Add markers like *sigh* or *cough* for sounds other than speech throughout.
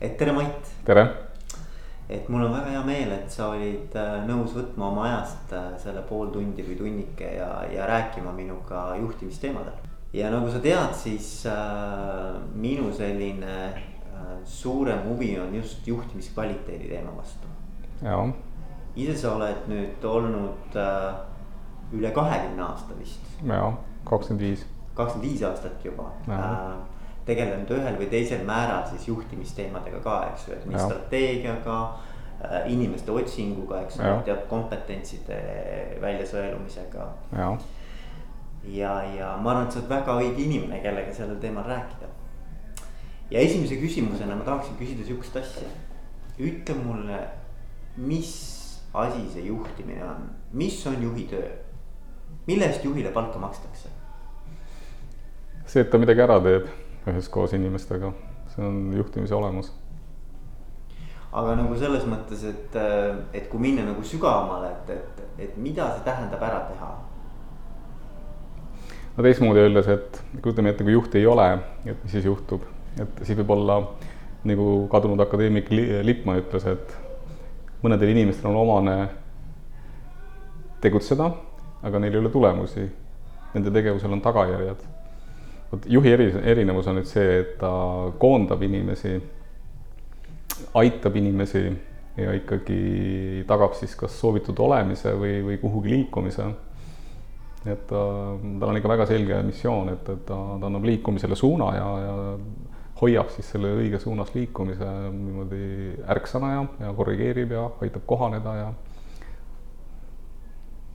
et tere, Mait. tere. et mul on väga hea meel, et sa olid äh, nõus võtma oma ajast äh, selle pool tundi või tunnike ja, ja rääkima minuga juhtimisteemadel. ja nagu sa tead, siis äh, minu selline äh, suurem huvi on just juhtimiskvaliteedi teema vastu. ise sa oled nüüd olnud äh, üle kahekümne aasta vist. jaa, kakskümmend viis. kakskümmend viis aastat juba tegelenud ühel või teisel määral siis juhtimisteemadega ka, eks ju, et nii strateegiaga äh,. inimeste otsinguga, eks ole, teatud kompetentside väljasõelumisega. ja, ja, ja ma arvan, et sa oled väga õige inimene, kellega sellel teemal rääkida. ja esimese küsimusena ma tahaksin küsida sihukest asja. ütle mulle, mis asi see juhtimine on, mis on juhi töö? mille eest juhile palka makstakse? see, et ta midagi ära teeb üheskoos inimestega, see on juhtimise olemus. aga nagu selles mõttes, et, et kui minna nagu sügavamale, et, et, et mida see tähendab ära teha? no teistmoodi öeldes, et kujutame ette, kui juhti ei ole, et mis siis juhtub, et siis võib olla nagu kadunud akadeemik Lippmaa ütles, et mõnedel inimestel on omane tegutseda, aga neil ei ole tulemusi. Nende tegevusel on tagajärjed vot juhi eri, erinevus on nüüd see, et ta koondab inimesi, aitab inimesi ja ikkagi tagab siis kas soovitud olemise või, või kuhugi liikumise. et ta, tal on ikka väga selge missioon, et, et ta, ta annab liikumisele suuna ja, ja hoiab siis selle õige suunas liikumise niimoodi ärksana ja, ja korrigeerib ja aitab kohaneda ja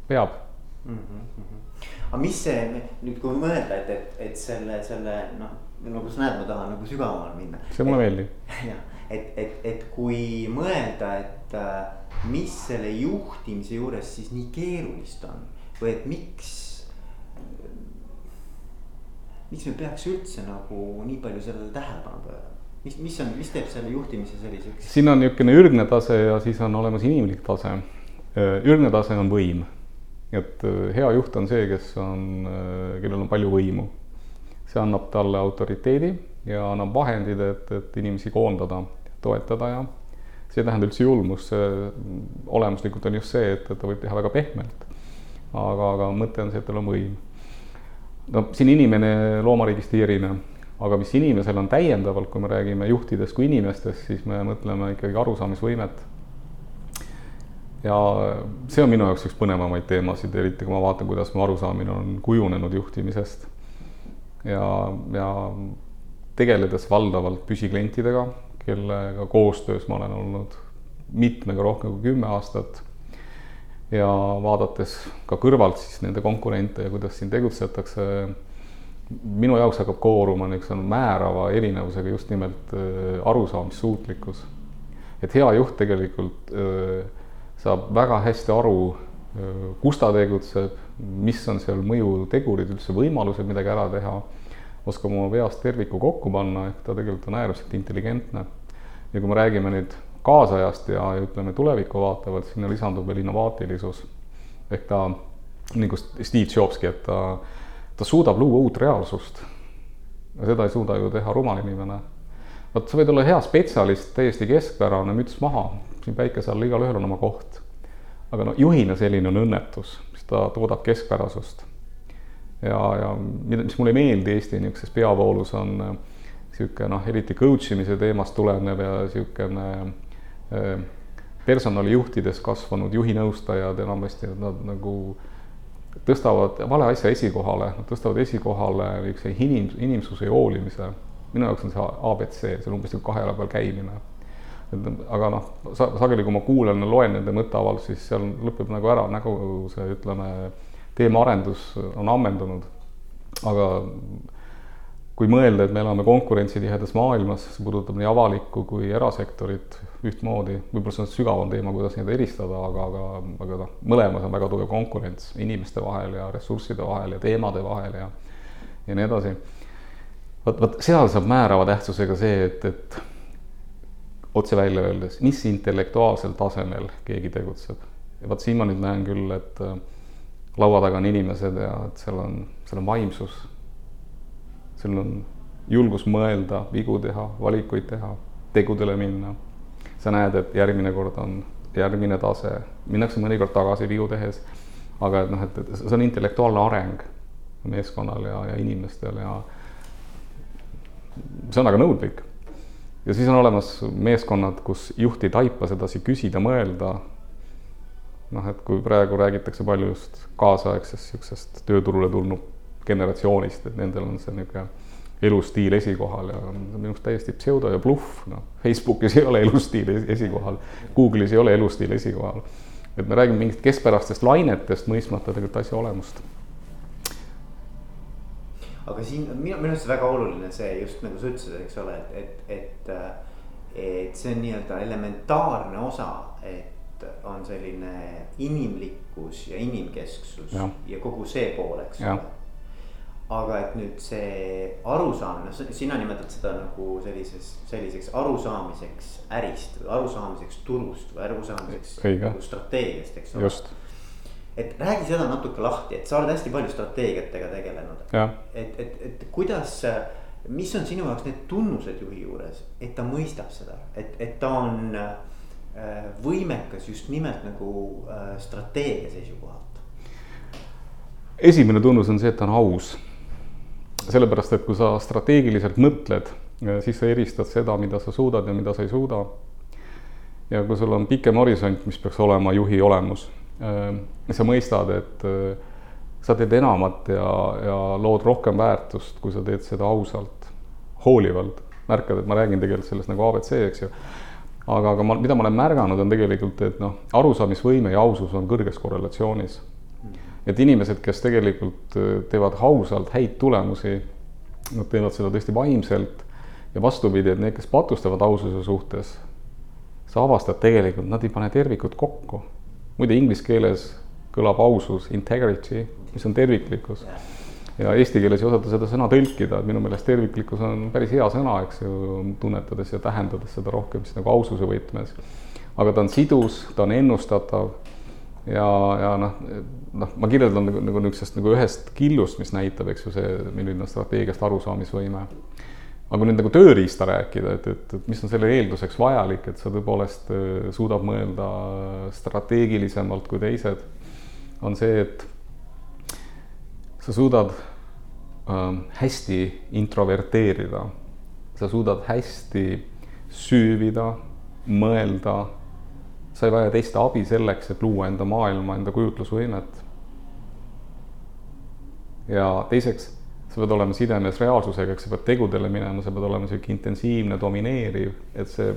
peab mm. -hmm aga mis see nüüd, kui mõelda, et, et, et selle, selle noh, nagu sa näed, ma tahan nagu sügavamale minna. see mulle meeldib. *laughs* jah, et, et, et kui mõelda, et äh, mis selle juhtimise juures siis nii keerulist on või et miks. miks me peaks üldse nagu nii palju sellele tähelepanu pöörama? mis, mis on, mis teeb selle juhtimise selliseks? siin on niisugune ürgne tase ja siis on olemas inimlik tase. ürgne tase on võim et äh, hea juht on see, kes on, äh, kellel on palju võimu. see annab talle autoriteedi ja annab vahendid, et, et inimesi koondada, toetada ja see ei tähenda üldse julmust, see olemuslikult on just see, et, et ta võib teha väga pehmelt. aga, aga mõte on see, et tal on võim. no siin inimene loomariigist ei erine, aga mis inimesel on täiendavalt, kui me räägime juhtidest kui inimestest, siis me mõtleme ikkagi arusaamisvõimet ja see on minu jaoks üks põnevamaid teemasid, eriti kui ma vaatan, kuidas mu arusaamine on kujunenud juhtimisest. ja, ja tegeledes valdavalt püsiklientidega, kellega koostöös ma olen olnud mitmega rohkem kui kümme aastat. ja vaadates ka kõrvalt siis nende konkurente ja kuidas siin tegutsetakse. minu jaoks hakkab kooruma niisuguse määrava erinevusega just nimelt äh, arusaamissuutlikkus. et hea juht tegelikult öö, äh, saab väga hästi aru, kus ta tegutseb, mis on seal mõjutegurid, üldse võimalused midagi ära teha, oskab oma veast terviku kokku panna, ehk ta tegelikult on äärmiselt intelligentne. ja kui me räägime nüüd kaasajast ja, ja ütleme tulevikku vaatavalt, sinna lisandub veel innovaatilisus. ehk ta nagu Steve Jobski, et ta, ta suudab luua uut reaalsust. seda ei suuda ju teha rumal inimene. vot sa võid olla hea spetsialist, täiesti keskpärane, müts maha, siin päikese all igalühel on oma koht. aga no juhina selline on õnnetus, sest ta toodab keskpärasust. ja, ja mis mulle ei meeldi Eesti niisuguses peavoolus, on niisugune noh, eriti coach imise teemast tulenev ja niisugune äh, personalijuhtides kasvanud juhinõustajad enamasti nad nagu tõstavad vale asja esikohale, nad tõstavad esikohale niisuguse inim-, inimsuse hoolimise. minu jaoks on see abc, see on umbes nagu kahe jala peal käimine et aga noh, sa-, sageli, kui ma kuulan ja loen nende mõtteavaldusi, siis seal lõpeb nagu ära nagu see, ütleme, teemaarendus on ammendunud. aga kui mõelda, et me elame konkurentsitihedas maailmas, see puudutab nii avalikku kui erasektorit ühtmoodi, võib-olla see on sügavam teema, kuidas neid eristada, aga, aga, aga noh, mõlemas on väga tugev konkurents inimeste vahel ja ressursside vahel ja teemade vahel ja ja nii edasi. vot, vot seal saab määrava tähtsusega see, et, et otse välja öeldes, mis intellektuaalsel tasemel keegi tegutseb. ja vot siin ma nüüd näen küll, et äh, laua taga on inimesed ja et seal on, seal on vaimsus. seal on julgus mõelda, vigu teha, valikuid teha. tegudele minna. sa näed, et järgmine kord on järgmine tase, minnakse mõnikord tagasi vigu tehes, aga et noh, et, et see on intellektuaalne areng meeskonnal ja, ja inimestel ja see on väga nõudlik. Ja siis on olemas meeskonnad, kus juht ei taipa sedasi küsida, mõelda. noh, et kui praegu räägitakse palju just kaasaegsest niisugusest tööturule tulnud generatsioonist, et nendel on see niisugune elustiil esikohal ja minu arust täiesti pseudo ja bluff, noh, Facebookis ei ole elustiil esikohal, Google'is ei ole elustiil esikohal. et me räägime mingit keskpärastest lainetest, mõistmata tegelikult asja olemust aga siin minu, minu arust väga oluline see just nagu sa ütlesid, eks ole, et, et, et. et see on nii-öelda elementaarne osa, et on selline inimlikkus ja inimkesksus ja, ja kogu see pool, eks ole. Aga et nüüd see arusaamine, sina nimetad seda nagu sellises, selliseks arusaamiseks ärist või arusaamiseks turust või arusaamiseks nagu strateegiast, eks ole et räägi seda natuke lahti, et sa oled hästi palju strateegiatega tegelenud. et, et, et kuidas, mis on sinu jaoks need tunnused juhi juures, et ta mõistab seda, et, et ta on äh, võimekas just nimelt nagu äh, strateegia seisukohalt? esimene tunnus on see, et ta on aus. sellepärast, et kui sa strateegiliselt mõtled, äh, siis sa eristad seda, mida sa suudad ja mida sa ei suuda. ja kui sul on pikem horisont, mis peaks olema juhi olemus sa mõistad, et äh, sa teed enamat ja, ja lood rohkem väärtust, kui sa teed seda ausalt, hoolivalt. märkad, et ma räägin tegelikult sellest nagu abc, eks ju. aga, aga ma, mida ma olen märganud, on tegelikult, et noh, arusaamisvõime ja ausus on kõrges korrelatsioonis. et inimesed, kes tegelikult äh, teevad ausalt häid tulemusi, nad teevad seda tõesti vaimselt ja vastupidi, et need, kes patustavad aususe suhtes, sa avastad tegelikult, nad ei pane tervikut kokku muide, inglise keeles kõlab ausus integrity, mis on terviklikkus. ja eesti keeles ei osata seda sõna tõlkida, et minu meelest terviklikkus on päris hea sõna, eks ju, tunnetades ja tähendades seda rohkem siis nagu aususe võtmes. aga ta on sidus, ta on ennustatav ja, ja noh, noh, ma kirjeldan nagu, nagu niisugusest nagu ühest killust, mis näitab, eks ju, see, milline on strateegiast arusaamisvõime aga kui nüüd nagu tööriista rääkida, et, et, et mis on selle eelduseks vajalik, et sa tõepoolest äh, suudad mõelda strateegilisemalt kui teised, on see, et sa suudad äh, hästi introverteerida, sa suudad hästi süüvida, mõelda, sa ei vaja teiste abi selleks, et luua enda maailma, enda kujutlusvõimet. ja teiseks sa pead olema sidemes reaalsusega, eks sa pead tegudele minema, sa pead olema sihuke intensiivne, domineeriv, et see,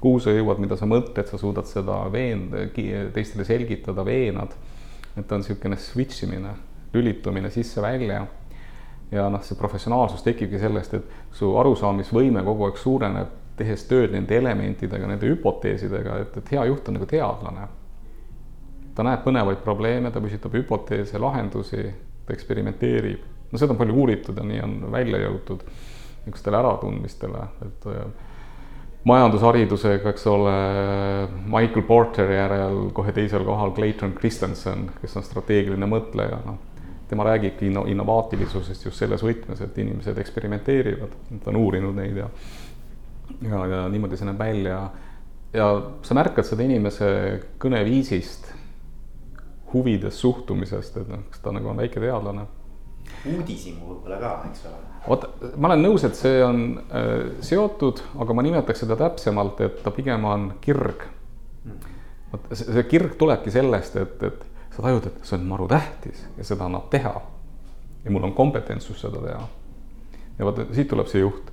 kuhu sa jõuad, mida sa mõtled, sa suudad seda veenda, teistele selgitada, veenad. et ta on niisugune switch imine, lülitumine sisse-välja. ja noh, see professionaalsus tekibki sellest, et su arusaamisvõime kogu aeg suureneb, tehes tööd nende elementidega, nende hüpoteesidega, et, et hea juht on nagu teadlane. ta näeb põnevaid probleeme, ta püstitab hüpoteese, lahendusi, ta eksperimenteerib no seda on palju uuritud ja nii on välja jõutud niisugustele äratundmistele, et äh, majandusharidusega, eks ole, Michael Porteri järel kohe teisel kohal Clayton Christensen, kes on strateegiline mõtleja, noh. tema räägibki inno-, innovaatilisusest just selles võtmes, et inimesed eksperimenteerivad, ta on uurinud neid ja ja, ja niimoodi see näeb välja. ja sa märkad seda inimese kõneviisist, huvidest, suhtumisest, et noh, kas ta nagu on väike teadlane uudishimu võib-olla ka, eks ole. vot, ma olen nõus, et see on äh, seotud, aga ma nimetaks seda täpsemalt, et ta pigem on kirg mm.. vot see, see kirg tulebki sellest, et, et sa tajud, et see on maru tähtis ja seda annab teha. ja mul on kompetentsus seda teha. ja vot siit tuleb see juht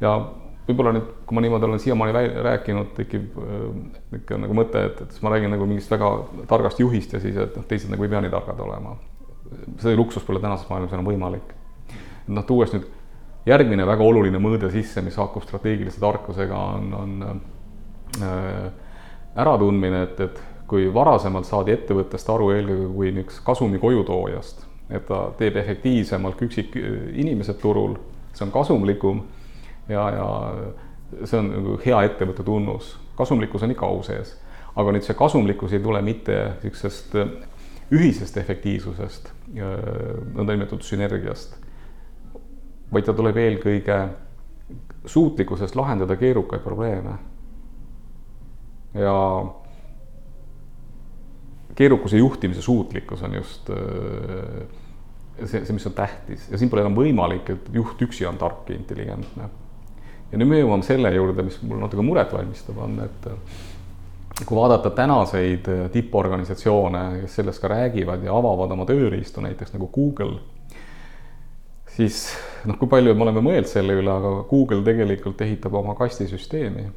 ja võib-olla nüüd, kui ma niimoodi olen siiamaani rääkinud, tekib niisugune äh, nagu mõte, et, et siis ma räägin nagu mingist väga targast juhist ja siis, et noh, teised nagu ei pea nii targad olema see luksus pole tänases maailmas enam võimalik. noh, tuues nüüd järgmine väga oluline mõõde sisse, mis haakub strateegilise tarkusega, on, on äh, äratundmine, et, et kui varasemalt saadi ettevõttest aru eelkõige kui niisugust kasumi kojutoojast, et ta teeb efektiivsemalt üksikinimesed turul, see on kasumlikum ja, ja see on nagu hea ettevõtte tunnus. kasumlikkus on ikka au sees, aga nüüd see kasumlikkus ei tule mitte niisugusest ühisest efektiivsusest, nõndanimetatud sünergiast, vaid ta tuleb eelkõige suutlikkusest lahendada keerukaid probleeme. ja keerukuse juhtimise suutlikkus on just äh, see, see, mis on tähtis ja siin pole enam võimalik, et juht üksi on tark ja intelligentne. ja nüüd me jõuame selle juurde, mis mul natuke muret valmistab, on, et kui vaadata tänaseid tipporganisatsioone, kes sellest ka räägivad ja avavad oma tööriistu, näiteks nagu Google, siis noh, kui palju me oleme mõelnud selle üle, aga Google tegelikult ehitab oma kastisüsteemi.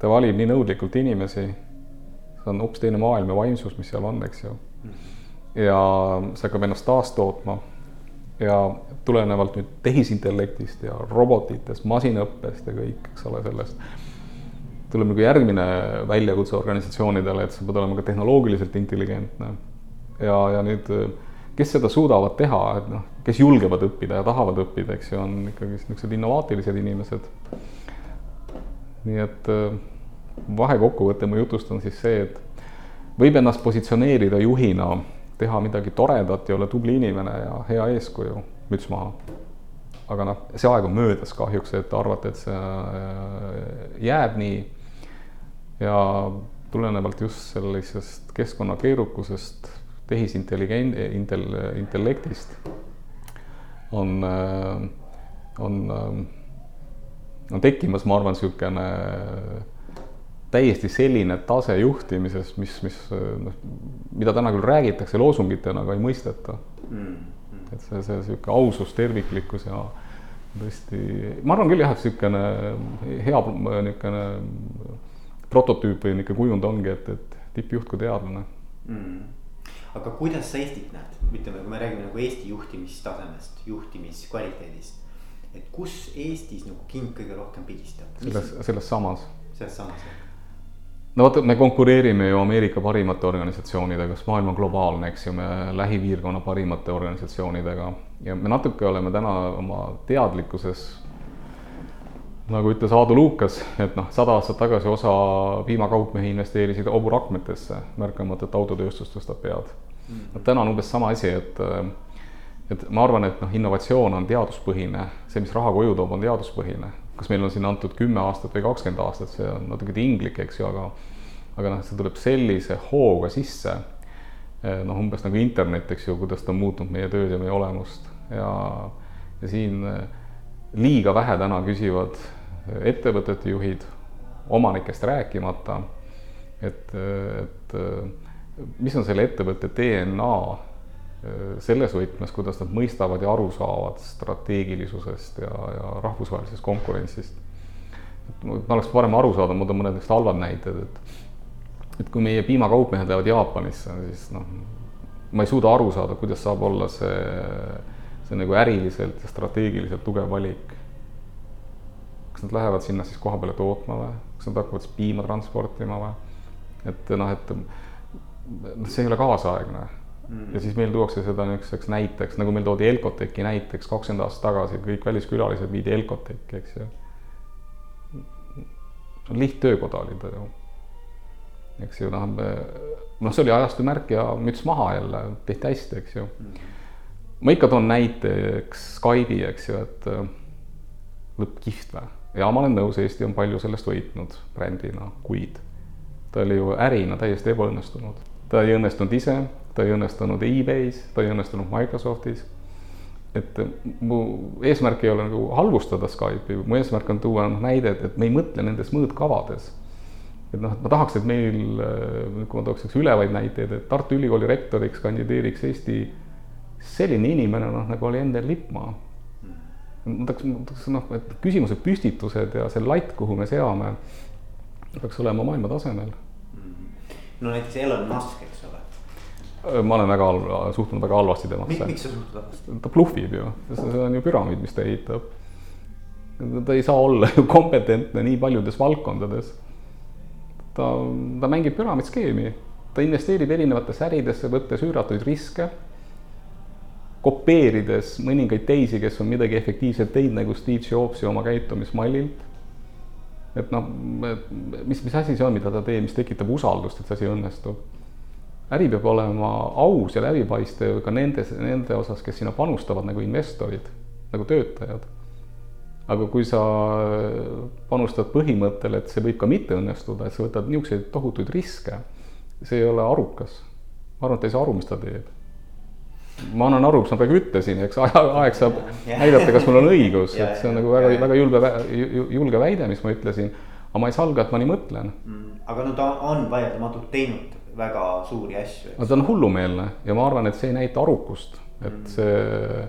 ta valib nii nõudlikult inimesi, see on hoopis teine maailm ja vaimsus, mis seal on, eks ju. ja see hakkab ennast taastootma ja tulenevalt nüüd tehisintellektist ja robotitest, masinõppest ja kõik, eks ole, sellest tuleb nagu järgmine väljakutse organisatsioonidele, et sa pead olema ka tehnoloogiliselt intelligentne. ja, ja nüüd, kes seda suudavad teha, et noh, kes julgevad õppida ja tahavad õppida, eks ju, on ikkagi niisugused innovaatilised inimesed. nii et vahekokkuvõte mu jutust on siis see, et võib ennast positsioneerida juhina, teha midagi toredat ja olla tubli inimene ja hea eeskuju, müts maha aga noh, see aeg on möödas kahjuks, et arvata, et see jääb nii ja tulenevalt just sellisest keskkonna keerukusest, tehisintelligent-, intel-, intellektist on, on, on tekkimas, ma arvan, niisugune täiesti selline tase juhtimises, mis, mis noh, mida täna küll räägitakse loosungitena, aga ei mõisteta mm. -hmm. et see, see niisugune ausus, terviklikkus ja tõesti, ma arvan küll jah, et niisugune hea niisugune prototüüp või niisugune kujund ongi, et, et tippjuht kui teadlane mm.. aga kuidas sa Eestit näed, ütleme, kui me räägime nagu Eesti juhtimistasemest, juhtimiskvaliteedist. et kus Eestis nagu king kõige rohkem pigistab? selles, selles samas. selles samas jah no vaata, me konkureerime ju Ameerika parimate organisatsioonidega, sest maailm on globaalne, eks ju, me lähipiirkonna parimate organisatsioonidega ja me natuke oleme täna oma teadlikkuses nagu ütles Aadu Luukas, et noh, sada aastat tagasi osa piimakaupmehi investeerisid hoburakmetesse, märkamata, et autotööstus tõstab pead mm. -hmm. täna on umbes sama asi, et et ma arvan, et noh, innovatsioon on teaduspõhine, see, mis raha koju toob, on teaduspõhine. kas meil on siin antud kümme aastat või kakskümmend aastat, see on natuke tinglik, eks ju, aga aga noh, see tuleb sellise hooga sisse, noh, umbes nagu internet, eks ju, kuidas ta on muutnud meie tööd ja meie olemust ja, ja siin liiga vähe täna küsivad ettevõtete juhid, omanikest rääkimata, et, et mis on selle ettevõtte DNA selles võtmes, kuidas nad mõistavad ja aru saavad strateegilisusest ja, ja rahvusvahelisest konkurentsist. ma oleks parem aru saada, ma toon mõned halvad näited, et et kui meie piimakaupmehed lähevad Jaapanisse, siis noh, ma ei suuda aru saada, kuidas saab olla see, see nagu äriliselt ja strateegiliselt tugev valik kas nad lähevad sinna siis koha peale tootma või, kas nad hakkavad siis piima transportima või? et noh, et noh, see ei ole kaasaegne mm. ja siis meil tuuakse seda niisuguseks näiteks, nagu meil toodi Elcoteki näiteks kakskümmend aastat tagasi, kõik väliskülalised viidi Elcoteki, eks ju. see on lihttöökoda oli ta ju. eks ju, noh, noh, see oli ajastu märk ja müts maha jälle, tehti hästi, eks ju mm. ma ikka toon näiteks Skype'i, eks ju, et lõpp kihvt või ja ma olen nõus, Eesti on palju sellest võitnud brändina, kuid ta oli ju ärina täiesti ebaõnnestunud. ta ei õnnestunud ise, ta ei õnnestunud e-base, ta ei õnnestunud Microsoftis. et mu eesmärk ei ole nagu halvustada Skype'i, mu eesmärk on tuua noh näidet, et me ei mõtle nendes mõõtkavades. et noh, et ma tahaks, et meil, kui ma tooks üks ülevaid näiteid, et Tartu Ülikooli rektoriks kandideeriks Eesti selline inimene, noh nagu oli Endel Lippmaa ma tahaks, ma tahaks noh, et küsimuse püstitused ja see latt, kuhu me seame, peaks olema maailma tasemel. Mm-hmm. no näiteks Elon Musk, eks ole. Äh, ma olen väga halb, suhtunud väga halvasti temasse. miks sa suhtud halvasti? ta bluffib ju, see on ju püramiid, mis ta ehitab. ta ei saa olla ju kompetentne nii paljudes valdkondades. ta, ta mängib püramiidskeemi, ta investeerib erinevatesse äridesse, võttes üüratuid riske kopeerides mõningaid teisi, kes on midagi efektiivset teinud, nagu Steve Jobsi oma käitumismallilt. et noh, mis, mis asi see on, mida ta teeb, mis tekitab usaldust, et see asi õnnestub. äri peab olema aus ja läbipaistev ka nendes, nende osas, kes sinna panustavad nagu investorid, nagu töötajad. aga kui sa panustad põhimõttele, et see võib ka mitte õnnestuda, et sa võtad niisuguseid tohutuid riske, see ei ole arukas. ma arvan, et ta ei saa aru, mis ta teeb. Ma annan aru, mis ma praegu ütlesin, eks aeg saab näidata, kas mul on õigus, et see on nagu väga, väga julge, julge väide, mis ma ütlesin. aga ma ei salga, et ma nii mõtlen mm,. aga no ta on vaieldamatult teinud väga suuri asju. no ta on hullumeelne ja ma arvan, et see ei näita arukust, et mm. see,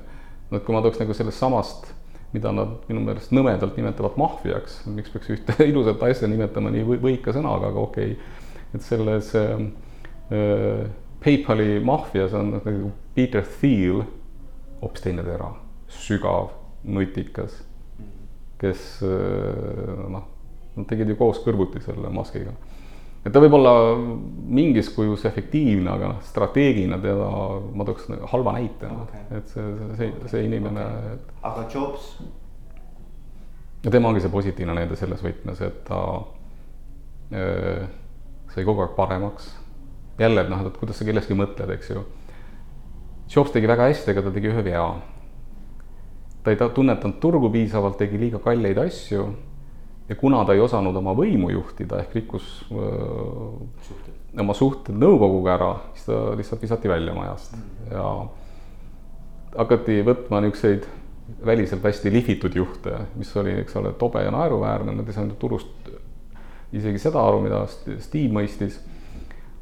no et kui ma tooks nagu sellest samast mida nad minu meelest nõmedalt nimetavad maffiaks, miks peaks ühte *laughs* ilusat asja nimetama nii võika sõnaga, aga okei okay.. et selles äh, PayPali maffias on nagu Peter Thiel, hoopis teine tera, sügav, nutikas, kes äh, noh, nad tegid ju koos kõrvuti selle maskiga et ta võib olla mingis kujus efektiivne, aga noh, strateegina teda ma tooks nagu halva näitena okay., et see, see, see inimene okay.. aga Jobs? ja tema ongi see positiivne näide selles võtmes, et ta öö, sai kogu aeg paremaks. Jälle, et noh, et kuidas sa kellestki mõtled, eks ju. Jobs tegi väga hästi, aga ta tegi ühe vea. ta ei tunnetanud turgu piisavalt, tegi liiga kalleid asju ja kuna ta ei osanud oma võimu juhtida ehk rikkus suhted. oma suhted nõukoguga ära, siis ta lihtsalt visati välja majast mm. ja hakati võtma niisuguseid väliselt hästi lihvitud juhte, mis oli, eks ole, tobe ja naeruväärne, nad ei saanud turust isegi seda aru, mida Steve mõistis.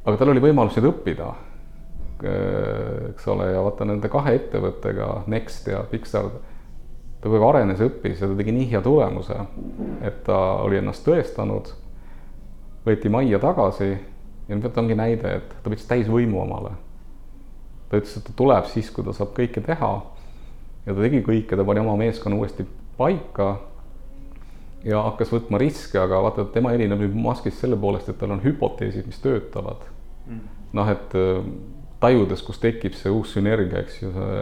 Aga tal oli võimalus nüüd õppida. eks ole, ja vaata nende kahe ettevõttega, Next ja Pixar ta kogu aeg arenes, õppis ja ta tegi nii hea tulemuse, et ta oli ennast tõestanud, võeti majja tagasi ja nüüd ongi näide, et ta võttis täisvõimu omale. ta ütles, et ta tuleb siis, kui ta saab kõike teha ja ta tegi kõike, ta pani oma meeskonna uuesti paika ja hakkas võtma riske, aga vaata, tema erineb nüüd Muskist selle poolest, et tal on hüpoteesid, mis töötavad. Noh, et äh, tajudes, kus tekib see uus sünergia, eks ju, see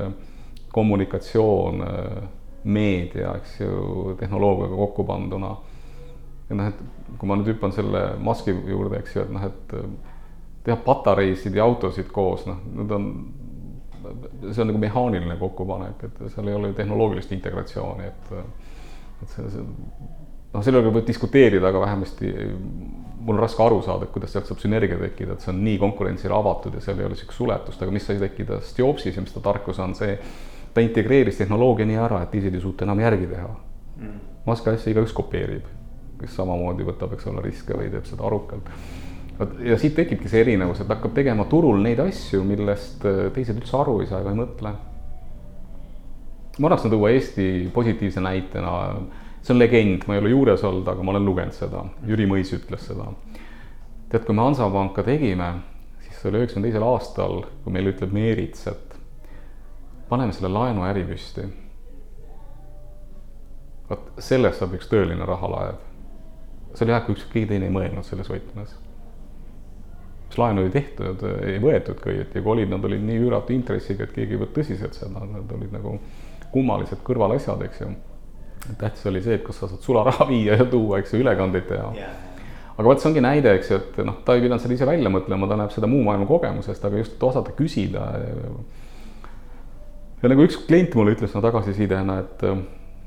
kommunikatsioon äh, meedia, eks ju, tehnoloogiaga kokku panduna. ja noh, et kui ma nüüd hüppan selle maski juurde, eks ju, et noh, et teha patareisid ja autosid koos, noh, need on, see on nagu mehaaniline kokkupanek, et seal ei ole tehnoloogilist integratsiooni, et et see, see noh, selle üle võib diskuteerida, aga vähemasti mul on raske aru saada, et kuidas sealt saab sünergia tekkida, et see on nii konkurentsile avatud ja seal ei ole niisugust suletust, aga mis sai tekkida Jobsis ja mis ta tarkus on see, ta integreeris tehnoloogia nii ära, et teised ei suuta enam järgi teha mm.. Musk asja igaüks kopeerib, kes samamoodi võtab, eks ole, riske või teeb seda arukalt. vot ja siit tekibki see erinevus, et hakkab tegema turul neid asju, millest äh, teised üldse aru ei saa ega ei mõtle. ma annaks tuua Eesti positiivse näitena, see on legend, ma ei ole juures olnud, aga ma olen lugenud seda, Jüri Mõis ütles seda. tead, kui me Hansapanka tegime, siis see oli üheksakümne teisel aastal, kui meile ütleb Meerits, et paneme selle laenuäri püsti. vot sellest saab üks tõeline rahalaev. see oli aeg, kui ükski keegi teine ei mõelnud selles võtmes. siis laenu ei tehtud, ei võetudki õieti kui olid, nad olid nii üüratu intressiga, et keegi ei võtnud tõsiselt seda, need olid nagu kummalised kõrvalasjad, eks ju. Tähtis oli see, et kas sa saad sularaha *laughs* viia ja tuua, eks ju, ülekandeid teha yeah aga vot see ongi näide, eks ju, et noh, ta ei pidanud seda ise välja mõtlema, ta näeb seda muu maailma kogemusest, aga just osata küsida ja nagu üks klient mulle ütles no tagasisidena, et,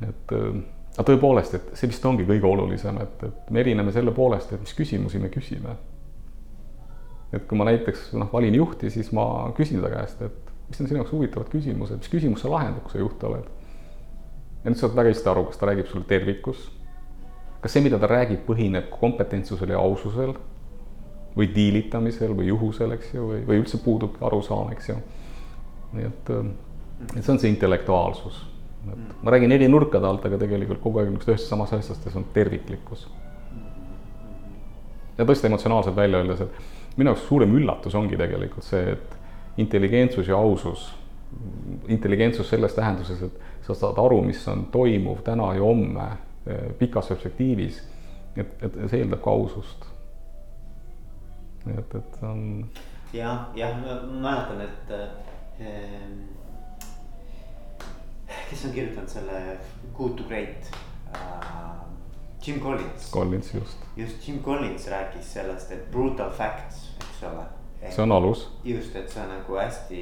et aga tõepoolest, et see vist ongi kõige olulisem, et, et me erineme selle poolest, et mis küsimusi me küsime. et kui ma näiteks noh, valin juhti, siis ma küsin ta käest, et mis on sinu jaoks huvitavad küsimused, mis küsimus sa lahendad, kui sa juht oled. Ja nüüd saad väga hästi aru, kas ta räägib sulle tervikus, kas see, mida ta räägib, põhineb kompetentsusel ja aususel või diilitamisel või juhusel, eks ju, või, või üldse puudub arusaam, eks ju. nii et et see on see intellektuaalsus. et ma räägin eri nurkade alt, aga tegelikult kogu aeg niisugust ühest samast asjast ja see on terviklikkus. ja tõesti emotsionaalselt välja öeldes, et minu jaoks suurem üllatus ongi tegelikult see, et intelligentsus ja ausus, intelligentsus selles tähenduses, et sa saad aru, mis on toimuv täna ja homme eh, pikas perspektiivis, et, et see eeldab ka ausust. et, et on. jah, jah, ma mäletan, et äh, kes on kirjutanud selle Good to Great uh,? Jim Collins. Collins, just. just Jim Collins rääkis sellest, et brutal facts, eks ole. See on alus. just, et sa nagu hästi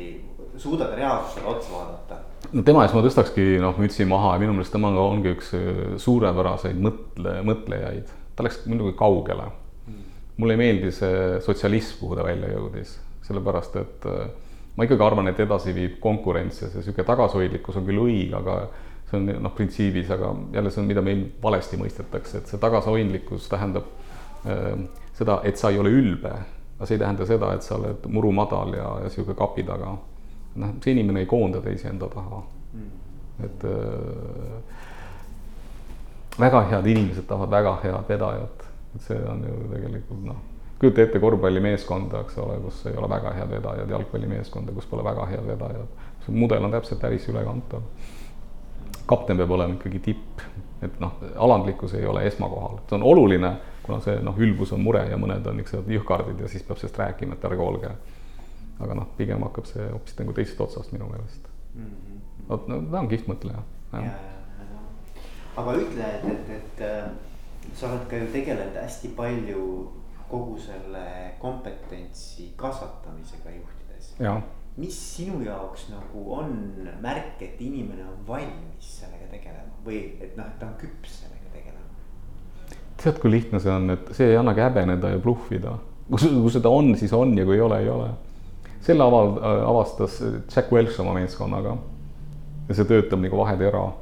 suudad reaalsusele otsa vaadata. no tema ees ma tõstakski noh mütsi maha ja minu meelest tema ongi üks äh, suurepäraseid mõtle, mõtlejaid. ta läks muidugi kaugele mm.. mulle ei meeldi see sotsialism, kuhu ta välja jõudis, sellepärast et äh, ma ikkagi arvan, et edasi viib konkurents ja see niisugune tagasihoidlikkus on küll õige, aga see on noh, printsiibis, aga jälle see on, mida meil valesti mõistetakse, et see tagasihoidlikkus tähendab äh, seda, et sa ei ole ülbe, aga see ei tähenda seda, et sa oled murumadal ja, ja niisugune kapi taga. noh, see inimene ei koonda teisi enda taha mm.. et äh, väga head inimesed tahavad väga head vedajat, et see on ju tegelikult noh, kujuta ette korvpallimeeskonda, eks ole, kus ei ole väga head vedajad, jalgpallimeeskonda, kus pole väga head vedajad. see mudel on täpselt päris ülekantav. kapten peab olema ikkagi tipp, et noh, alandlikkus ei ole esmakohal, see on oluline kuna see noh, ülbus on mure ja mõned on niisugused jõhkardid ja siis peab sellest rääkima, et ärge olge. aga noh, pigem hakkab see hoopis nagu teisest otsast minu meelest mm. -hmm. vot no ta on kihvt mõtleja. aga ütle, et, et, et äh, sa oled ka ju tegelenud hästi palju kogu selle kompetentsi kasvatamisega juhtides. mis sinu jaoks nagu on märk, et inimene on valmis sellega tegelema või et noh, et ta on küps sellega? Tead, kui lihtne see on, et see ei annagi häbeneda ja bluffida. kui, seda on, siis on ja kui ei ole, ei ole. selle aval-, avastas Jack Welch oma meeskonnaga. ja see töötab nagu vahetera.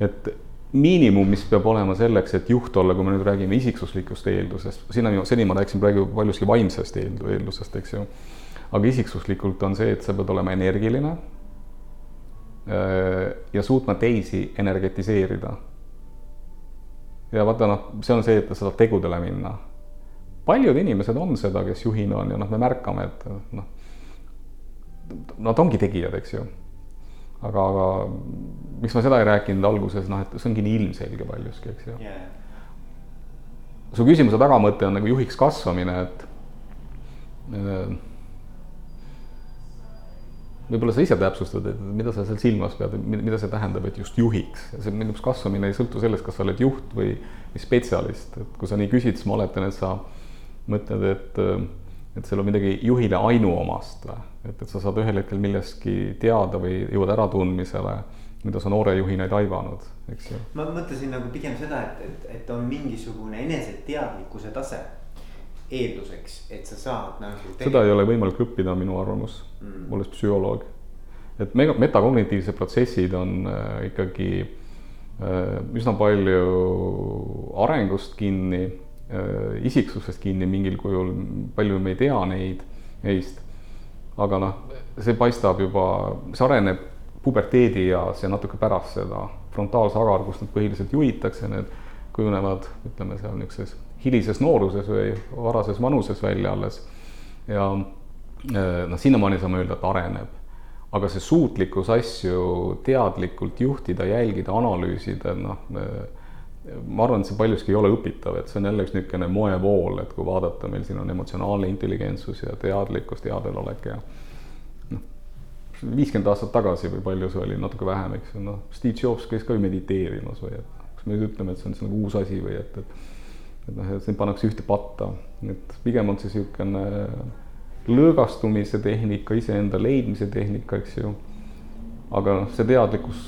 et miinimum, mis peab olema selleks, et juht olla, kui me nüüd räägime isiksuslikust eeldusest, sinna, seni ma rääkisin praegu paljuski vaimsest eeldusest, eks ju. aga isiksuslikult on see, et sa pead olema energiline äh, ja suutma teisi energetiseerida ja vaata noh, see on see, et sa saad tegudele minna. paljud inimesed on seda, kes juhina on ja noh, me märkame, et noh, nad ongi tegijad, eks ju. aga, aga miks ma seda ei rääkinud alguses, noh, et see ongi nii ilmselge paljuski, eks ju yeah.. su küsimuse tagamõte on nagu juhiks kasvamine, et äh, võib-olla sa ise täpsustad, et mida sa seal silmas pead, mida see tähendab, et just juhiks, see minu arust kasvamine ei sõltu sellest, kas sa oled juht või, spetsialist, et kui sa nii küsid, siis ma oletan, et sa mõtled, et et seal on midagi juhile ainuomast või, et, et sa saad ühel hetkel millestki teada või jõuad äratundmisele, mida sa noore juhina ei taibanud, eks ju. ma mõtlesin nagu pigem seda, et, et, et on mingisugune eneseteadlikkuse tase eelduseks, et sa saad nagu. seda ei ole võimalik õppida, minu arvamus mm., olles psühholoog. et mega, metakognitiivsed protsessid on äh, ikkagi äh, üsna palju arengust kinni äh,, isiksusest kinni mingil kujul, palju me ei tea neid, neist. aga noh, see paistab juba, see areneb puberteedi ja see natuke pärast seda frontaalsagar, kust nad põhiliselt juhitakse, need kujunevad, ütleme seal niisuguses hilises nooruses või varases vanuses välja alles. ja eh, noh, sinnamaani saame öelda, et areneb. aga see suutlikkus asju teadlikult juhtida, jälgida, analüüsida, noh ma arvan, et see paljuski ei ole õpitav, et see on jälle üks niisugune moevool, et kui vaadata, meil siin on emotsionaalne intelligentsus ja teadlikkus, teadvelolek ja noh, viiskümmend aastat tagasi või palju see oli, natuke vähem, eks ju, noh, Steve Jobs käis ka ju mediteerimas või et kas me nüüd ütleme, et see on nagu uus asi või et, et et noh, sind pannakse ühte patta, et pigem on see niisugune lõõgastumise tehnika, iseenda leidmise tehnika, eks ju. aga noh, see teadlikkus,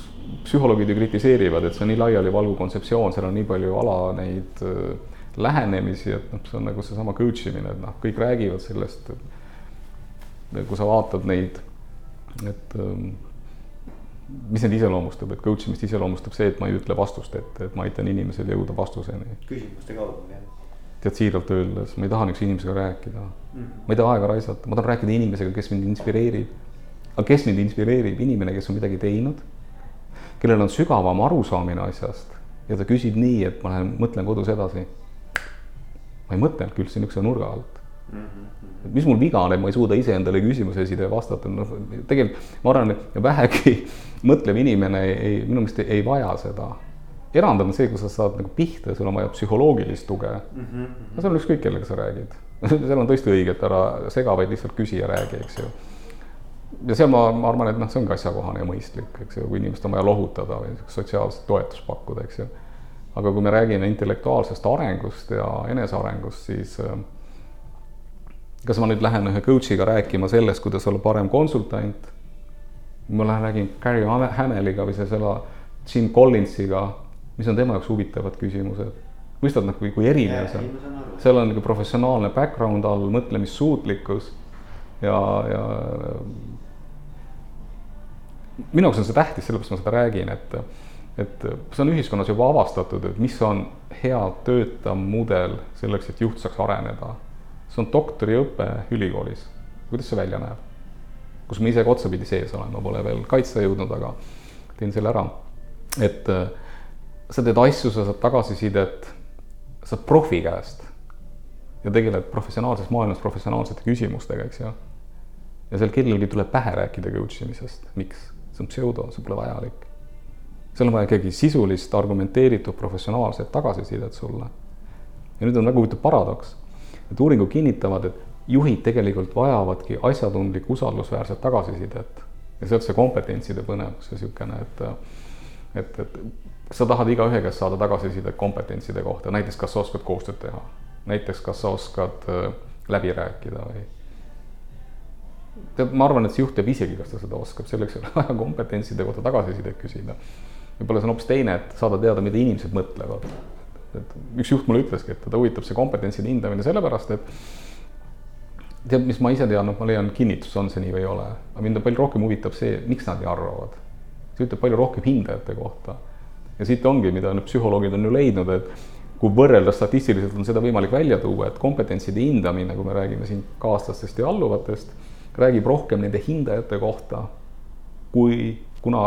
psühholoogid ju kritiseerivad, et see on nii laialivalguv kontseptsioon, seal on nii palju ala neid äh, lähenemisi, et noh, see on nagu seesama coach imine, et noh, kõik räägivad sellest. kui sa vaatad neid, et ähm, mis neid iseloomustab, et coach imist iseloomustab see, et ma ei ütle vastust ette, et ma aitan inimesel jõuda vastuseni. küsimuste kaudu, jah. tead siiralt öeldes, ma ei taha niisuguse inimesega rääkida mm. -hmm. ma ei taha aega raisata, ma tahan rääkida inimesega, kes mind inspireerib. aga kes mind inspireerib, inimene, kes on midagi teinud, kellel on sügavam arusaamine asjast ja ta küsib nii, et ma lähen mõtlen kodus edasi. ma ei mõtelnudki üldse niisuguse nurga alt et mis mul viga on, et ma ei suuda iseendale küsimuse esida ja vastata, noh tegelikult ma arvan, et vähegi *laughs* mõtlev inimene ei, minu meelest ei, ei vaja seda. erand on see, kui sa saad nagu pihta ja sul on vaja psühholoogilist tuge mm. -hmm. no seal on ükskõik, kellega sa räägid *laughs* seal on tõesti õige, et ära sega, vaid lihtsalt küsi ja räägi, eks ju. ja seal ma, ma arvan, et noh, see ongi asjakohane ja mõistlik, eks ju, kui inimest on vaja lohutada või sotsiaalset toetust pakkuda, eks ju. aga kui me räägime intellektuaalsest arengust ja enesearengust, siis äh, kas ma nüüd lähen ühe coach'iga rääkima sellest, kuidas olla parem konsultant, ma lähen räägin Gary Hameliga või selle Jim Collinsiga, mis on tema jaoks huvitavad küsimused. mõistad kui, kui erinev see on, seal on nagu professionaalne background all, mõtlemissuutlikkus ja, ja minu jaoks on see tähtis, sellepärast ma seda räägin, et, et see on ühiskonnas juba avastatud, et mis on hea töötav mudel selleks, et juht saaks areneda. See on doktoriõpe ülikoolis. kuidas see välja näeb? kus ma ise ka otsapidi sees olen, ma pole veel kaitsta jõudnud, aga teen selle ära. et äh, sa teed asju, sa saad tagasisidet, saad profi käest ja tegeled professionaalses maailmas professionaalsete küsimustega, eks ju. ja seal kellelgi tuleb pähe rääkida coach imisest, miks? see on pseudo, see pole vajalik. seal on vaja ikkagi sisulist, argumenteeritud, professionaalset tagasisidet sulle. ja nüüd on väga huvitav paradoks, et uuringud kinnitavad, et juhid tegelikult vajavadki asjatundlikku, usaldusväärset tagasisidet. ja sealt see kompetentside põnevus ja niisugune, et, et, et sa tahad igaühe käest saada tagasisidet kompetentside kohta, näiteks kas sa oskad koostööd teha, näiteks kas sa oskad äh, läbi rääkida või tead, ma arvan, et see juht teab isegi, kas ta seda oskab, selleks ei ole vaja kompetentside kohta tagasisidet küsida. võib-olla see on hoopis teine, et saada teada, mida inimesed mõtlevad. Et üks juht mulle ütleski, et teda huvitab see kompetentside hindamine sellepärast, et tead, mis ma ise tean, ma leian kinnitust, on see nii või ei ole, aga mind palju rohkem huvitab see, miks nad nii arvavad. see ütleb palju rohkem hindajate kohta. ja siit ongi, mida nüüd psühholoogid on ju leidnud, et kui võrrelda statistiliselt, on seda võimalik välja tuua, et kompetentside hindamine, kui me räägime siin kaaslastest ja alluvatest räägib rohkem nende hindajate kohta kui kuna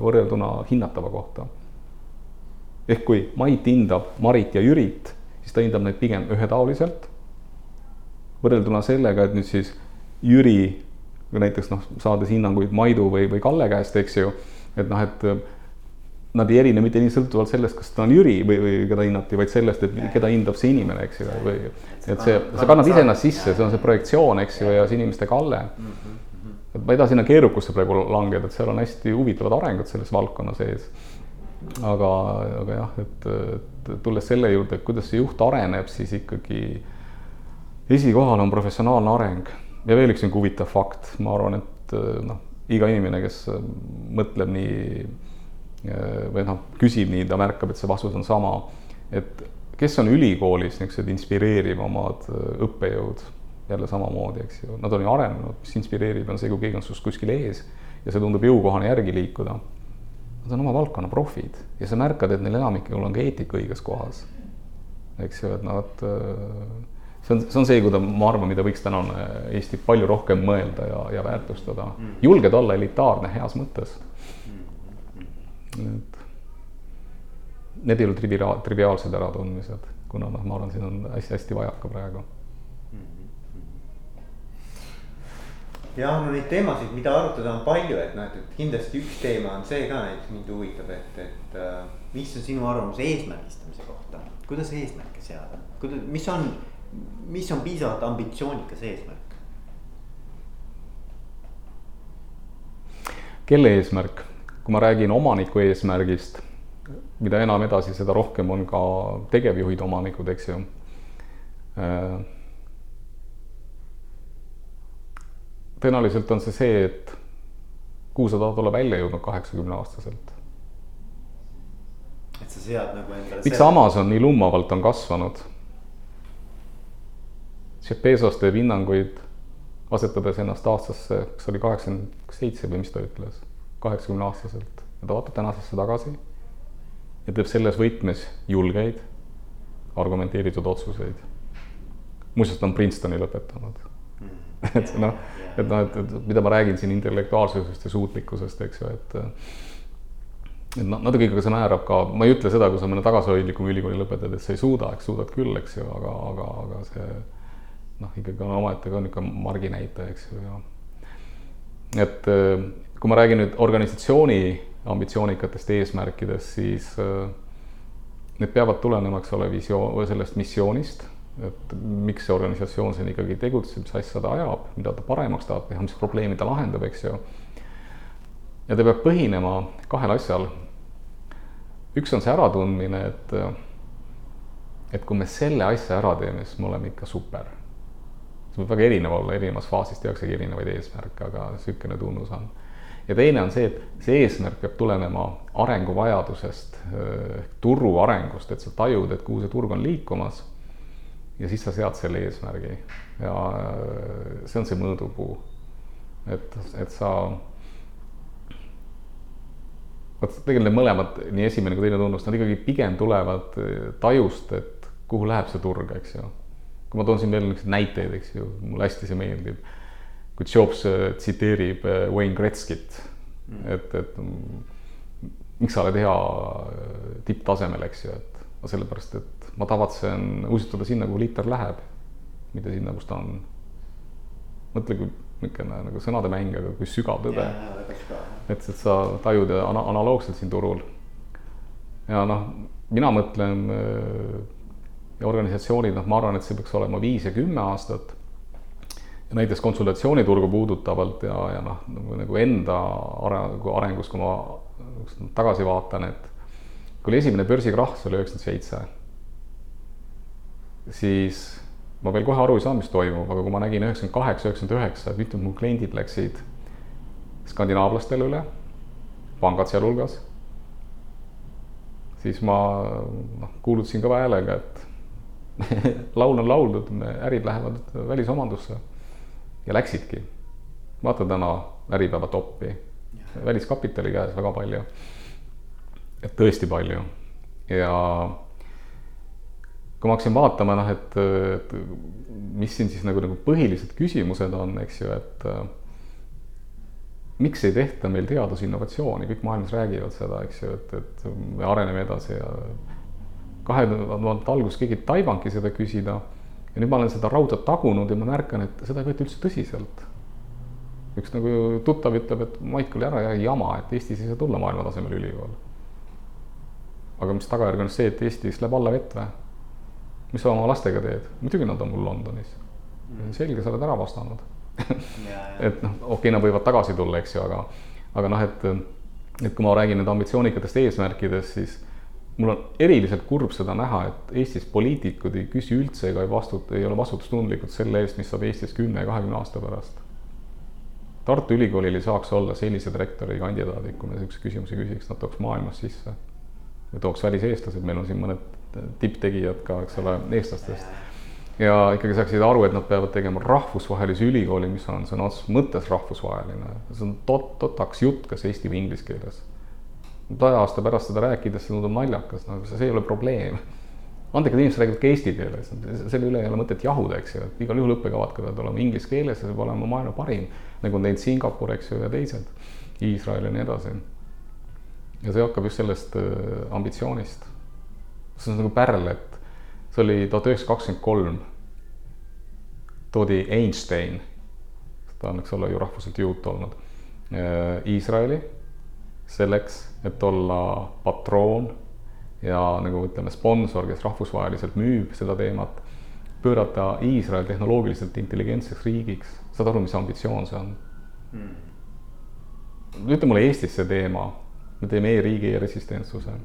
võrrelduna hinnatava kohta. Ehk kui Mait hindab Marit ja Jürit, siis ta hindab neid pigem ühetaoliselt. võrrelduna sellega, et nüüd siis Jüri näiteks noh, saades hinnanguid Maidu või, või Kalle käest, eks ju, et noh, et nad ei erine mitte nii sõltuvalt sellest, kas ta on Jüri või, või keda hinnati, vaid sellest, et keda hindab see inimene, eks ju, või et see, sa kannad iseennast sisse, see on see projektsioon, eks ju, ja see inimeste kalle. et ma ei taha sinna keerukusse praegu langeda, et seal on hästi huvitavad arengud selles valdkonna sees. Aga, aga jah, et, et tulles selle juurde, et kuidas see juht areneb, siis ikkagi esikohal on professionaalne areng. Ja veel üks niisugune huvitav fakt, ma arvan, et noh, iga inimene, kes mõtleb nii või noh, küsib nii, ta märkab, et see vastus on sama. et kes on ülikoolis niisugused inspireerivamad äh, õppejõud, jälle samamoodi, eks ju, nad on ju arenenud, mis inspireerib, on see, kui keegi on sinust kuskil ees ja see tundub jõukohane järgi liikuda. Nad on oma valdkonna profid ja sa märkad, et neil enamikul on ka eetika õiges kohas. eks ju, et nad, äh, see on, see on see, kuida-, ma arvan, mida võiks tänane Eesti palju rohkem mõelda ja, ja väärtustada. Mm. julged olla elitaarne heas mõttes et need ei ole triviaal, triviaalsed äratundmised, kuna noh, ma arvan, siin on hästi-hästi vajaka praegu. Jah, no neid teemasid, mida arutada on palju, et noh, et, kindlasti üks teema on see ka näiteks mind huvitab, et, et äh, mis on sinu arvamus eesmärgistamise kohta, kuidas eesmärke seada, kuidas, mis on, mis on piisavalt ambitsioonikas eesmärk? kelle eesmärk? kui ma räägin omaniku eesmärgist, mida enam edasi, seda rohkem on ka tegevjuhid omanikud, eks ju. Äh, tõenäoliselt on see see, et kuhu sa tahad olla välja jõudnud kaheksakümne aastaselt. et sa sead nagu endale. miks Amazon nii lummavalt on kasvanud? Jeff Bezos teeb hinnanguid, asetades ennast aastasse, kas oli kaheksakümmend seitse või mis ta ütles kaheksakümne aastaselt ja ta vaatab tänasesse tagasi ja teeb selles võtmes julgeid, argumenteeritud otsuseid. muuseas, ta on Princetoni lõpetanud mm. *laughs* et noh, et noh, et, et mida ma räägin siin intellektuaalsusest ja suutlikkusest, eks ju, et et noh, natuke ikkagi see määrab ka, ma ei ütle seda, kui sa mõne tagasihoidlikuma ülikooli lõpetad, et sa ei suuda, eks suudad küll, eks ju, aga, aga, aga see noh, ikkagi on omaette ka niisugune marginäitaja, eks ju, ja et kui ma räägin nüüd organisatsiooni ambitsioonikatest eesmärkidest, siis äh, need peavad tulenema, eks ole, visioon sellest missioonist, et miks see organisatsioon siin ikkagi tegutseb, mis asja ta ajab, mida ta paremaks tahab teha, mis probleemi ta lahendab, eks ju. ja ta peab põhinema kahel asjal. üks on see äratundmine, et, et kui me selle asja ära teeme, siis me oleme ikka super. see võib väga erinev olla, erinevas faasis tehaksegi erinevaid eesmärke, aga niisugune tunnus on. ja teine on see, et see eesmärk peab tulenema arenguvajadusest, turu arengust, et sa tajud, et kuhu see turg on liikumas. Ja siis sa sead selle eesmärgi ja see on see mõõdupuu. et, et sa vot tegelikult need mõlemad, nii esimene kui teine tunnus, nad ikkagi pigem tulevad tajust, et kuhu läheb see turg, eks ju kui ma toon siin veel niisuguseid näiteid, eks ju, mulle hästi see meeldib. kui Jobs äh, tsiteerib äh, Wayne Gretzkit mm., et, et mm, miks sa oled hea äh, tipptasemel, eks ju, et sellepärast, et ma tavatsen uisutada sinna, kuhu liiter läheb, mitte sinna, kus ta on. mõtle, kui niisugune nagu sõnade mäng, aga kui sügav tõde. et, et sa tajud ana analoogselt siin turul. ja noh, mina mõtlen ja organisatsioonid, noh, ma arvan, et see peaks olema viis ja kümme aastat. ja näiteks konsultatsiooniturgu puudutavalt ja, ja noh, nagu, nagu enda arengu, arengus, kui ma tagasi vaatan, et kui oli esimene börsikrahh, see oli üheksakümmend seitse, siis ma veel kohe aru ei saanud, mis toimub, aga kui ma nägin üheksakümmend kaheksa, üheksakümmend üheksa, et mitmed mu kliendid läksid skandinaavlastele üle, pangad sealhulgas, siis ma noh, kuulutasin kõva häälega, et *laughs* laul on lauldud, ärid lähevad välisomandusse ja läksidki. vaata täna Äripäeva toppi, väliskapitali käes väga palju. et tõesti palju ja kui ma hakkasin vaatama, noh, et, et mis siin siis nagu, nagu põhilised küsimused on, eks ju, et miks ei tehta meil teadusinnovatsiooni, kõik maailmas räägivad seda, eks ju, et, et me areneme edasi ja kahe tuhande alguses keegi ei taibanudki seda küsida. ja nüüd ma olen seda rauda tagunud ja ma märkan, et seda ei võeta üldse tõsiselt. üks nagu tuttav ütleb, et Maicel, ära jää jama, et Eestis ei saa tulla maailmatasemel ülikool. aga mis tagajärg on see, et Eestis läheb alla vett või? Mis sa oma lastega teed? muidugi nad on mul Londonis mm.. selge, sa oled ära vastanud *laughs* et noh, okei okay,, nad võivad tagasi tulla, eks ju, aga, aga noh, et, et kui ma räägin nüüd ambitsioonikatest eesmärkidest, siis mul on eriliselt kurb seda näha, et Eestis poliitikud ei küsi üldse ega ei vastuta, ei ole vastutustundlikud selle eest, mis saab Eestis kümne kahekümne aasta pärast. Tartu Ülikoolil ei saaks olla sellised rektori kandidaadid, kui me niisuguseid küsimusi küsiks, nad tooks maailmast sisse. või tooks väliseestlased, meil on siin mõned tipptegijad ka, eks ole, eestlastest. ja ikkagi saaksid aru, et nad peavad tegema rahvusvahelise ülikooli, mis on sõna otseses mõttes rahvusvaheline. see on tot-, totaks jutt, kas eesti või inglise keeles saja aasta pärast seda rääkides, see tundub naljakas, no see ei ole probleem. andekad inimesed räägivad ka eesti keeles, selle üle ei ole mõtet jahuda, eks ju, et igal juhul õppekavad peavad olema inglise keeles ja see peab olema maailma parim, nagu on teinud Singapur, eks ju, ja teised, Iisrael ja nii edasi. ja see hakkab just sellest äh, ambitsioonist. See on nagu pärl, et see oli tuhat üheksasada kakskümmend kolm, toodi Einstein, ta on, eks ole, ju rahvuselt juut olnud, äh, Iisraeli selleks, et olla patroon ja nagu ütleme, sponsor, kes rahvusvaheliselt müüb seda teemat, pöörata Iisrael tehnoloogiliselt intelligentseks riigiks, saad aru, mis ambitsioon see on mm.? ütle mulle Eestis see teema, me teeme e-riigi e-resistentsuse.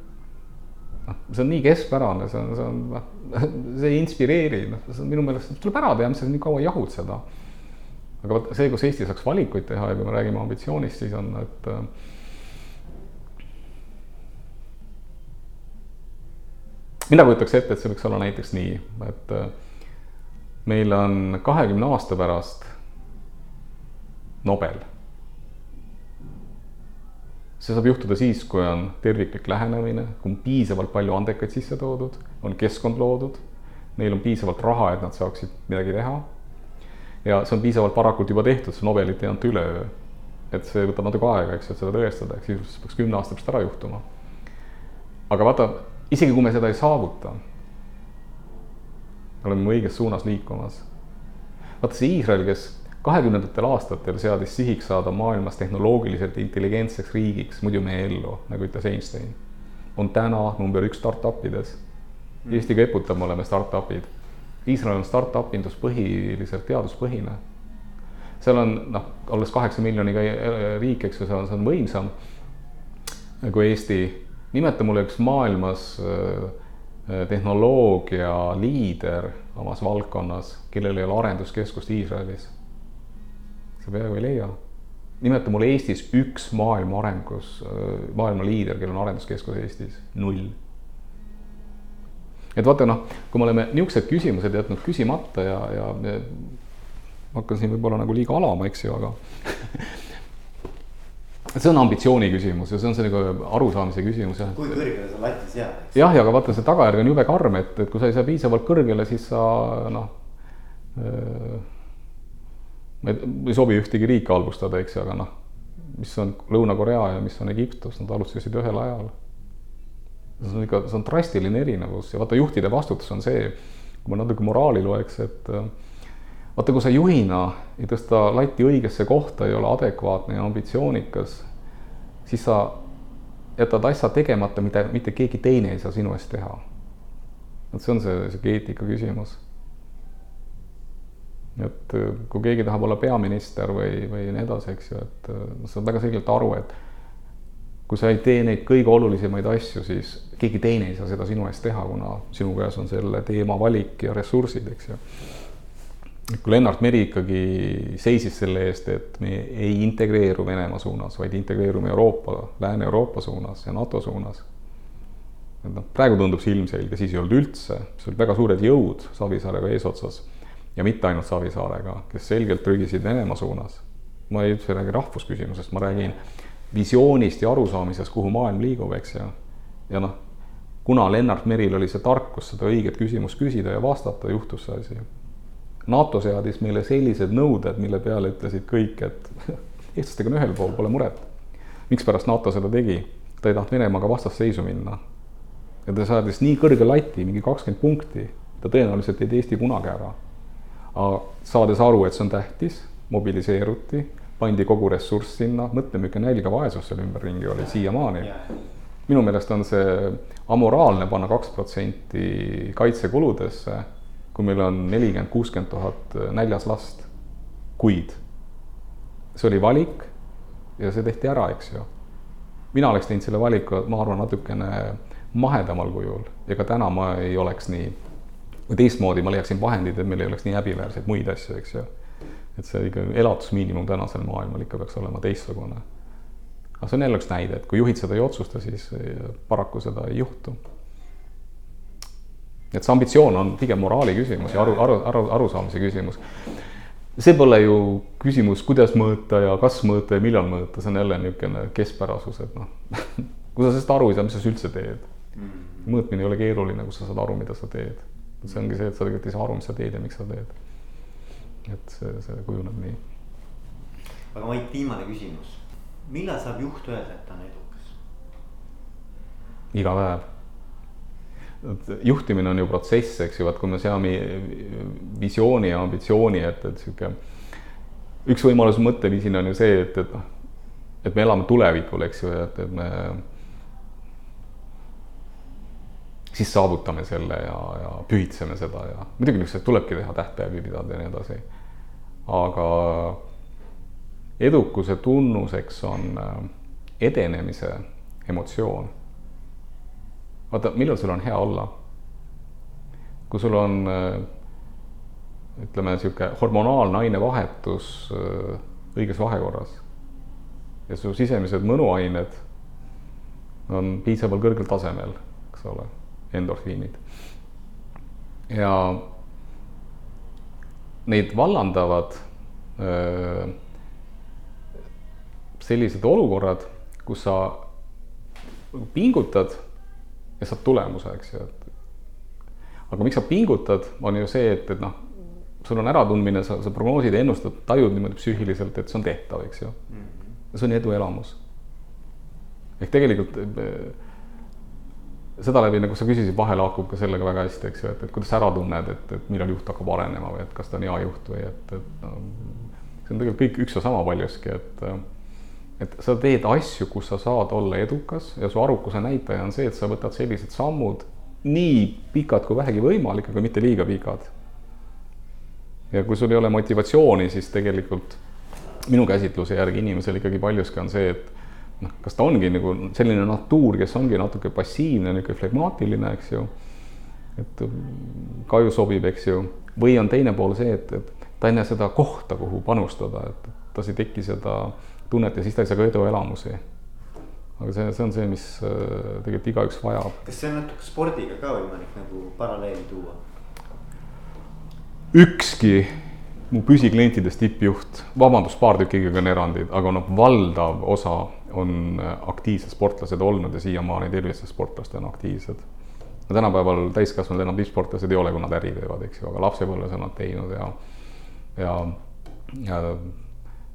Noh, see on nii keskpärane, see on, see on, noh, *laughs* see ei inspireeri, noh, see on minu meelest, tuleb ära teha, mis sa nii kaua jahud seda. aga vot see, kus Eesti saaks valikuid teha ja kui me räägime ambitsioonist, siis on, et äh, mina kujutaks ette, et see võiks olla näiteks nii, et äh, meil on kahekümne aasta pärast Nobel. See saab juhtuda siis, kui on terviklik lähenemine, on piisavalt palju andekaid sisse toodud, on keskkond loodud, neil on piisavalt raha, et nad saaksid midagi teha. ja see on piisavalt varakult juba tehtud, see Nobelit ei anta üleöö. et see võtab natuke aega, eks et seda tõestada, ehk siis peaks kümne aasta pärast ära juhtuma. aga vaata isegi kui me seda ei saavuta, oleme õiges suunas liikumas. vaata see Iisrael, kes kahekümnendatel aastatel seadis sihiks saada maailmas tehnoloogiliselt intelligentseks riigiks, muidu me ei ellu, nagu ütles Einstein, on täna number üks startup ides. Eesti ka eputab, me oleme startup'id. Iisrael on startup indus põhiliselt teaduspõhine. seal on noh, olles kaheksa miljoniga riik, eks ju, see on, see on võimsam kui Eesti nimeta mulle üks maailmas äh, äh, tehnoloogia liider, omas valdkonnas, kellel ei ole arenduskeskust Iisraelis. Sa peaaegu ei leia. nimeta mulle Eestis üks maailma arengus, maailma liider, kellel on arenduskeskus Eestis, null. et vaata noh, kui me oleme niisugused küsimused jätnud küsimata ja, ja, ja ma hakkan siin võib-olla nagu liiga alama, eks ju, aga *laughs* see on ambitsiooni küsimus ja see on see nagu arusaamise küsimus jah. kui kõrgele sa latti sead, jah, ja aga vaata, see tagajärg on jube karm, et, et kui sa ei saa piisavalt kõrgele, siis sa noh äh,. Ei sobi ühtegi riiki halvustada, eks ju, aga noh, mis on Lõuna-Korea ja mis on Egiptus, nad alustasid ühel ajal. see on ikka, see on drastiline erinevus ja vaata, juhtide vastutus on see, kui ma natuke moraali loeks, et äh, vaata, kui sa juhina ei tõsta lati õigesse kohta, ei ole adekvaatne ja ambitsioonikas, siis sa jätad asja tegemata, mida mitte keegi teine ei saa sinu eest teha. et see on see, sihuke eetika küsimus. Et äh, kui keegi tahab olla peaminister või, või nii edasi, eks ju, et äh, sa saad väga selgelt aru, et kui sa ei tee neid kõige olulisemaid asju, siis keegi teine ei saa seda sinu eest teha, kuna sinu käes on selle teema valik ja ressursid, eks ju kui Lennart Meri ikkagi seisis selle eest, et me ei integreeru Venemaa suunas, vaid integreerume Euroopa, Lääne-Euroopa suunas ja NATO suunas. et noh, praegu tundub see ilmselge, siis ei olnud üldse, siis olid väga suured jõud Savisaarega eesotsas ja mitte ainult Savisaarega, kes selgelt trügisid Venemaa suunas. ma ei üldse räägi rahvusküsimusest, ma räägin visioonist ja arusaamisest, kuhu maailm liigub, eks ju. ja noh, kuna Lennart Meril oli see tarkus seda õiget küsimust küsida ja vastata, juhtus see asi NATO seadis meile sellised nõuded, mille peale ütlesid kõik, et *laughs* eestlastega on ühel pool, pole muret. mikspärast NATO seda tegi? ta ei tahtnud Venemaaga vastasseisu minna. ja ta seadis nii kõrge lati, mingi kakskümmend punkti, ta tõenäoliselt ei tee Eesti kunagi ära. Saades aru, et see on tähtis, mobiliseeruti, pandi kogu ressurss sinna, mõtle, milline nälg ja vaesus seal ümberringi oli siiamaani. minu meelest on see amoraalne panna kaks protsenti kaitsekuludesse kui meil on nelikümmend, kuuskümmend tuhat näljas last, kuid see oli valik ja see tehti ära, eks ju. mina oleks teinud selle valiku, ma arvan, natukene mahedamal kujul ja ka täna ma ei oleks nii, või teistmoodi ma leiaksin vahendid, et meil ei oleks nii häbiväärseid muid asju, eks ju. et see ikka elatusmiinimum tänasel maailmal ikka peaks olema teistsugune. aga see on jälle üks näide, et kui juhid seda ei otsusta, siis paraku seda ei juhtu et see ambitsioon on pigem moraali küsimus ja aru, aru, aru, arusaamise küsimus. see pole ju küsimus, kuidas mõõta ja kas mõõta ja millal mõõta, see on jälle niisugune keskpärasus, et noh *laughs* kui sa sellest aru ei saa, mis sa üldse teed? Mm. mõõtmine ei ole keeruline, kui sa saad aru, mida sa teed. See ongi see, et sa tegelikult ei saa aru, mis sa teed ja miks sa teed. et see, see kujuneb nii. aga Mait, viimane küsimus. millal saab juht öelda, et ta on edukas? iga päev juhtimine on ju protsess, eks ju, vaat kui me seame visiooni ja ambitsiooni, et, et sihuke üks võimalus mõtteviisil on ju see, et, et noh, et me elame tulevikul, eks ju, et, et me siis saavutame selle ja, ja pühitseme seda ja muidugi niisuguseid tulebki teha tähtpäevi pidada ja nii edasi. aga edukuse tunnuseks on äh, edenemise emotsioon vaata, millal sul on hea olla? kui sul on ütleme, niisugune hormonaalne ainevahetus äh, õiges vahekorras ja su sisemised mõnuained on piisaval kõrgel tasemel, eks ole, endorfiinid. ja neid vallandavad öö, äh, sellised olukorrad, kus sa pingutad ja saad tulemuse, eks ju, et. aga miks sa pingutad, on ju see, et, et noh, sul on äratundmine, sa, sa prognoosid ja ennustad, tajud niimoodi psüühiliselt, et see on tehtav, eks ju. Mhm. see on eduelamus. ehk tegelikult eh, seda läbi, nagu sa küsisid, vahel haakub ka sellega väga hästi, eks ju, et, et kuidas sa ära tunned, et, et millal juht hakkab arenema või et kas ta on hea juht või et, et no, see on tegelikult kõik üks ja sama paljuski, et et sa teed asju, kus sa saad olla edukas ja su arukuse näitaja on see, et sa võtad sellised sammud nii pikad kui vähegi võimalik, aga mitte liiga pikad. ja kui sul ei ole motivatsiooni, siis tegelikult minu käsitluse järgi inimesel ikkagi paljuski on see, et noh, kas ta ongi nagu selline natuur, kes ongi natuke passiivne, niisugune flegmaatiline, eks ju. et kaju sobib, eks ju, või on teine pool see, et, et ta enne seda kohta, kuhu panustada, et tas ei teki seda tunnet ja siis ta ei saa ka eduelamusi. aga see, see on see, mis äh, tegelikult igaüks vajab. kas see on natuke spordiga ka võimalik nagu paralleeli tuua? ükski mu püsiklientidest tippjuht, vabandust, paar tükki ikkagi on erandid, aga noh, valdav osa on äh, aktiivsed sportlased olnud ja siiamaani tervised sportlased on aktiivsed. tänapäeval täiskasvanud enam tippsportlased ei ole, kui nad äri teevad, eks ju, aga lapsepõlves on nad teinud ja, ja, ja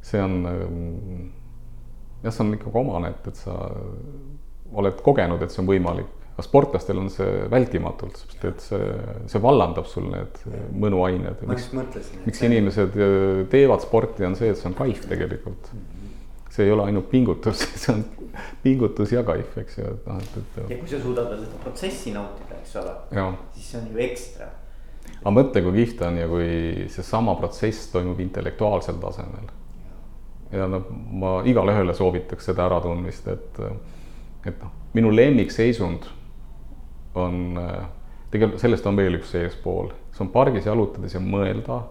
see on jah, see on ikkagi omane, et, et sa oled kogenud, et see on võimalik aga sportlastel on see vältimatult, sest et see, see vallandab sul need mõnuained. ma just mõtlesin. miks inimesed teevad sporti, on see, et see on kaif tegelikult mm. See ei ole ainult pingutus, *laughs* see on pingutus ja kaif, eks ju, et noh, et, et. ja kui sa suudad veel seda protsessi nautida, eks ole, siis see on ju ekstra. aga mõtle, kui kihvt on ja kui seesama protsess toimub intellektuaalsel tasemel. ja noh, ma igale ühele soovitaks seda äratundmist, et, et noh, minu lemmikseisund on, tegelikult sellest on veel üks seespool, see on pargis jalutades ja mõelda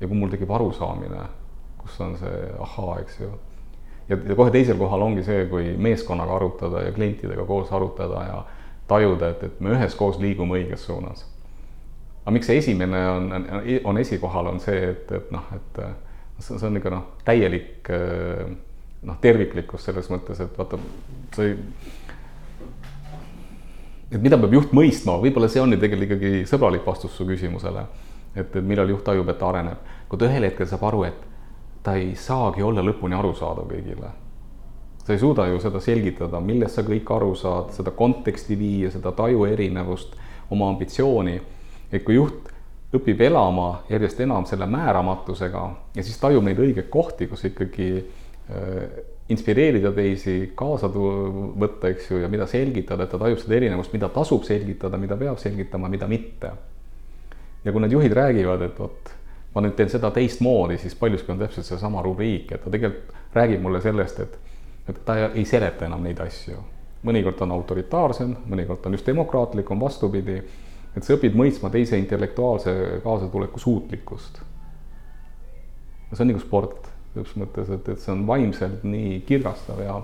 ja kui mul tekib arusaamine, kus on see ahaa, eks ju ja, ja kohe teisel kohal ongi see, kui meeskonnaga arutada ja klientidega koos arutada ja tajuda, et, et me üheskoos liigume õiges suunas. aga miks see esimene on, on esikohal, on see, et, et noh, et see, on ikka noh, täielik noh, terviklikkus selles mõttes, et vaata, sa ei et mida peab juht mõistma, võib-olla see on ju tegelikult ikkagi sõbralik vastus su küsimusele. et, et millal juht tajub, et ta areneb, kui ta ühel hetkel saab aru, et ta ei saagi olla lõpuni arusaadav kõigile. sa ei suuda ju seda selgitada, millest sa kõik aru saad, seda konteksti viia, seda taju erinevust, oma ambitsiooni. et kui juht õpib elama järjest enam selle määramatusega ja siis tajub neid õigeid kohti, kus ikkagi äh, inspireerida teisi, kaasa võtta, eks ju, ja mida selgitada, et ta tajub seda erinevust, mida tasub selgitada, mida peab selgitama, mida mitte. ja kui need juhid räägivad, et vot ma nüüd teen seda teistmoodi, siis paljuski on täpselt seesama rubriik, et ta tegelikult räägib mulle sellest, et, et ta ei seleta enam neid asju. mõnikord on autoritaarsem, mõnikord on just demokraatlikum, vastupidi, et sa õpid mõistma teise intellektuaalse kaasatuleku suutlikkust. see on nagu sport, selles mõttes, et, et see on vaimselt nii kirgastav ja,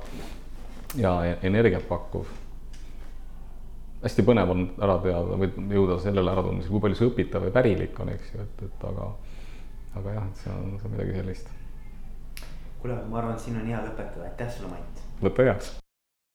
ja energiat pakkuv hästi põnev on ära teada või jõuda sellele äratundmisele, kui palju see õpitav ja pärilik on, eks ju, et, et aga aga jah, et see on, see on midagi sellist. kuule, ma arvan, et siin on hea lõpetada, aitäh sulle, Mait. võta heaks